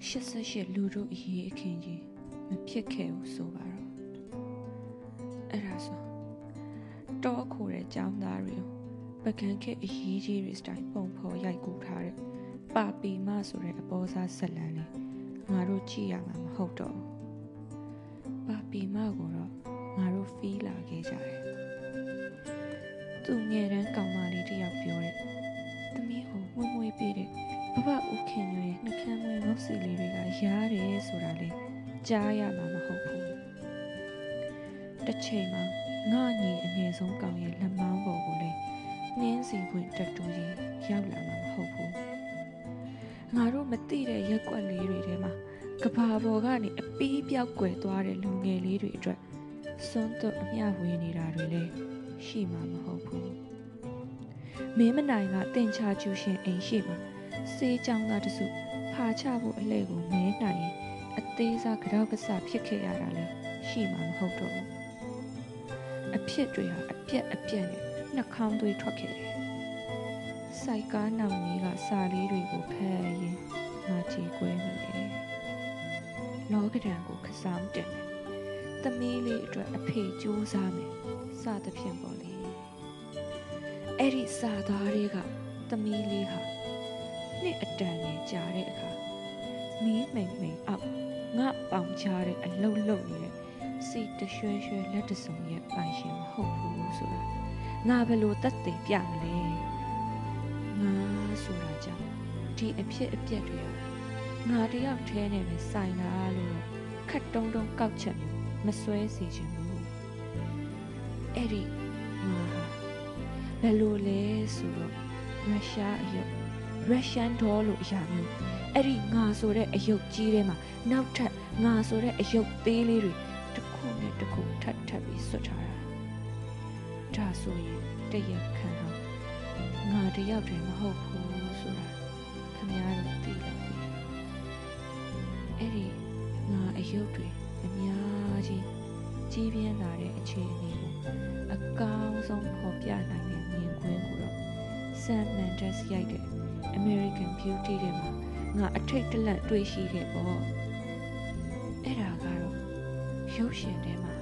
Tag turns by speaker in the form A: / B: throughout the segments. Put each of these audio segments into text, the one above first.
A: 88လူတို့အရေးအခင်းကြီးမဖြစ်ခဲ့ဘူးဆိုပါတော့အဲ့ဒါဆိုတောခိုတဲ့ចောင်းသားတွေကိုပကံခက်အရေးကြီးတွေစတိုင်ပုံဖော်ရိုက်ကူထားတဲ့ပါပီမဆိုတဲ့အပေါ်စားဇက်လန်လေးငါတို့ကြည့်ရမှာမဟုတ်တော့ဘူးပါပီမကိုတော့ငါတို့ဖီးလာခဲ့ကြတယ်သူငယ်တန်းကောင်မ ကြားရမှာမဟုတ်ဘူးတစ်ချိန်မှာငါညီအငယ်ဆုံးကောင်ရဲ့လက်မောင်းပေါ်ကိုလေနှင်းစီပွင့်တက်တူကြီးရောက်လာမှာမဟုတ်ဘူးငါတို့မသိတဲ့ရက်ွက်လေးတွေထဲမှာကဘာပေါ်ကနေအပီးပြောက်ကွယ်သွားတဲ့လူငယ်လေးတွေအတွက်စွန်းတော့အမျှဝေနေတာတွေလည်းရှိမှာမဟုတ်ဘူးမင်းမနိုင်ကတင်ချကျူရှင်အိမ်ရှိမှာစေးကြောင်သားတစုဖာချဖို့အလဲကိုမဲနိုင်ရင်အ သေးစားကြောက်ကစဖြစ်ခဲ့ရတာလည်းရှိမှာမဟုတ်တော့ဘူးအဖြစ်တွေဟာအပြက်အပြက်နဲ့နှာခေါင်းသွေးထွက်ခဲ့တယ်စိုက်ကားနောင်ကြီးကစာလေးတွေကိုဖတ်ရင်ငါချီကွဲမိတယ်လောကဒဏ်ကိုခစားမတင်တယ်သမီးလေးအတွက်အဖေကြိုးစားမယ်စသဖြင့်ပေါ့လေအဲ့ဒီစာသားတွေကသမီးလေးဟာနှစ်အတန်ငယ်ကြာတဲ့အခါ မီးမိန်မိန်အောက်ငါပေါင်ချတဲ့အလုတ်လုတ်နေတဲ့စီတရွှဲရွှဲလက်တစုံရဲ့ပိုင်ရှင်မဟုတ်ဘူးဆိုတာငါဘယ်လိုတတ်သိပြမလဲငါဆိုတာကြောင့်ဒီအဖြစ်အပျက်တွေဟာငါတယောက်ထဲနဲ့ပဲဆိုင်လာလို့ခတ်တုံးတုံးကောက်ချက်မျိုးမစွဲစီချင်ဘူးအဲ့ဒီငါဟာဘယ်လိုလဲဆိုတော့ရုရှားအယုတ် ရုရှားဒေါ်လို့အရာမျိုးအဲ့ဒီငါဆိုတဲ့အယုတ်ကြီးထဲမှာနောက်ထပ်ငါဆိုတဲ့အယုတ်သေးလေးတွေတစ်ခုနဲ့တစ်ခုထပ်ထပ်ပြီးဆွတ်ထားတာဒါဆိုရင်တရက်ခံတော့ငါတယောက်တည်းမဟုတ်ဘူးဆိုတာခမများတို့သိလာပြီအဲ့ဒီငါအယုတ်တွေအများကြီးကြီးပြင်းလာတဲ့အခြေအနေကိုအကောင်းဆုံးဖော်ပြနိုင်တဲ့မြင်ကွင်းကိုတော့ Sam Mendes ရိုက်တဲ့ American Beauty ထဲမှာငါအထိတ်တလန့်တွေ့ရှိခဲ့ပေါ့အဲ့ဒါကတော့ရုပ်ရှင်ထဲမှာ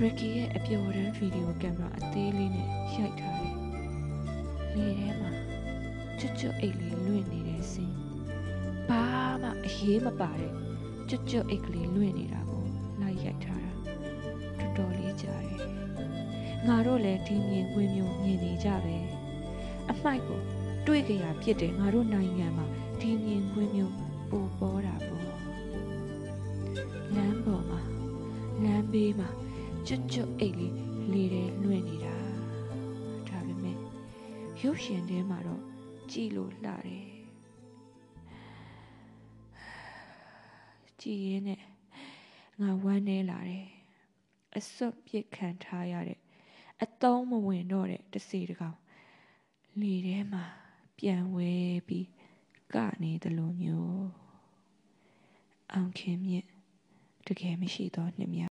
A: Ricky ရဲ့အပျော်တမ်းဗီဒီယိုကင်မရာအသေးလေးနဲ့ရိုက်ထားတယ်လေထဲမှာချွတ်ချွတ်အိတ်လေးလွင့်နေတဲ့စင်ဘာမှအရေးမပါတဲ့ကျွတ်ကျွတ်အိတ်ကလေးလွင့်နေတာကိုလိုက်ရိုက်ထားတာတော်တော်လေးကြားတယ်ငါတို့လည်းဒီမြင်ကွင်းမျိုးမြင်နေကြပဲ အမိုက်ကိုတွေ့ကြရဖြစ်တယ်ငါတို့နိုင်ငံမှာဒီမြင်ကွင်းမျိုးပိုပေါ်တာပေါ့လမ်းပေါ်မှာလမ်းဘေးမှာကျွတ်ကျွတ်အိတ်လေးလေထဲလွင့်နေတာဒါပေမဲ့ရုပ်ရှင်ထဲမှာတော့ကြည်လို့လှတယ်ကြည်ရင်းနဲ့ငါဝမ်းနေလာတယ်အစွတ်ပြစ်ခံထားရတဲ့အတုံးမဝင်တော့တဲ့တစီတကောင် လေထဲမှာပြန်ဝဲပြီးကနေတယ်လို့မျိုးအောင်ခင်မြင့်တကယ်မရှိတော့နှစ်မြ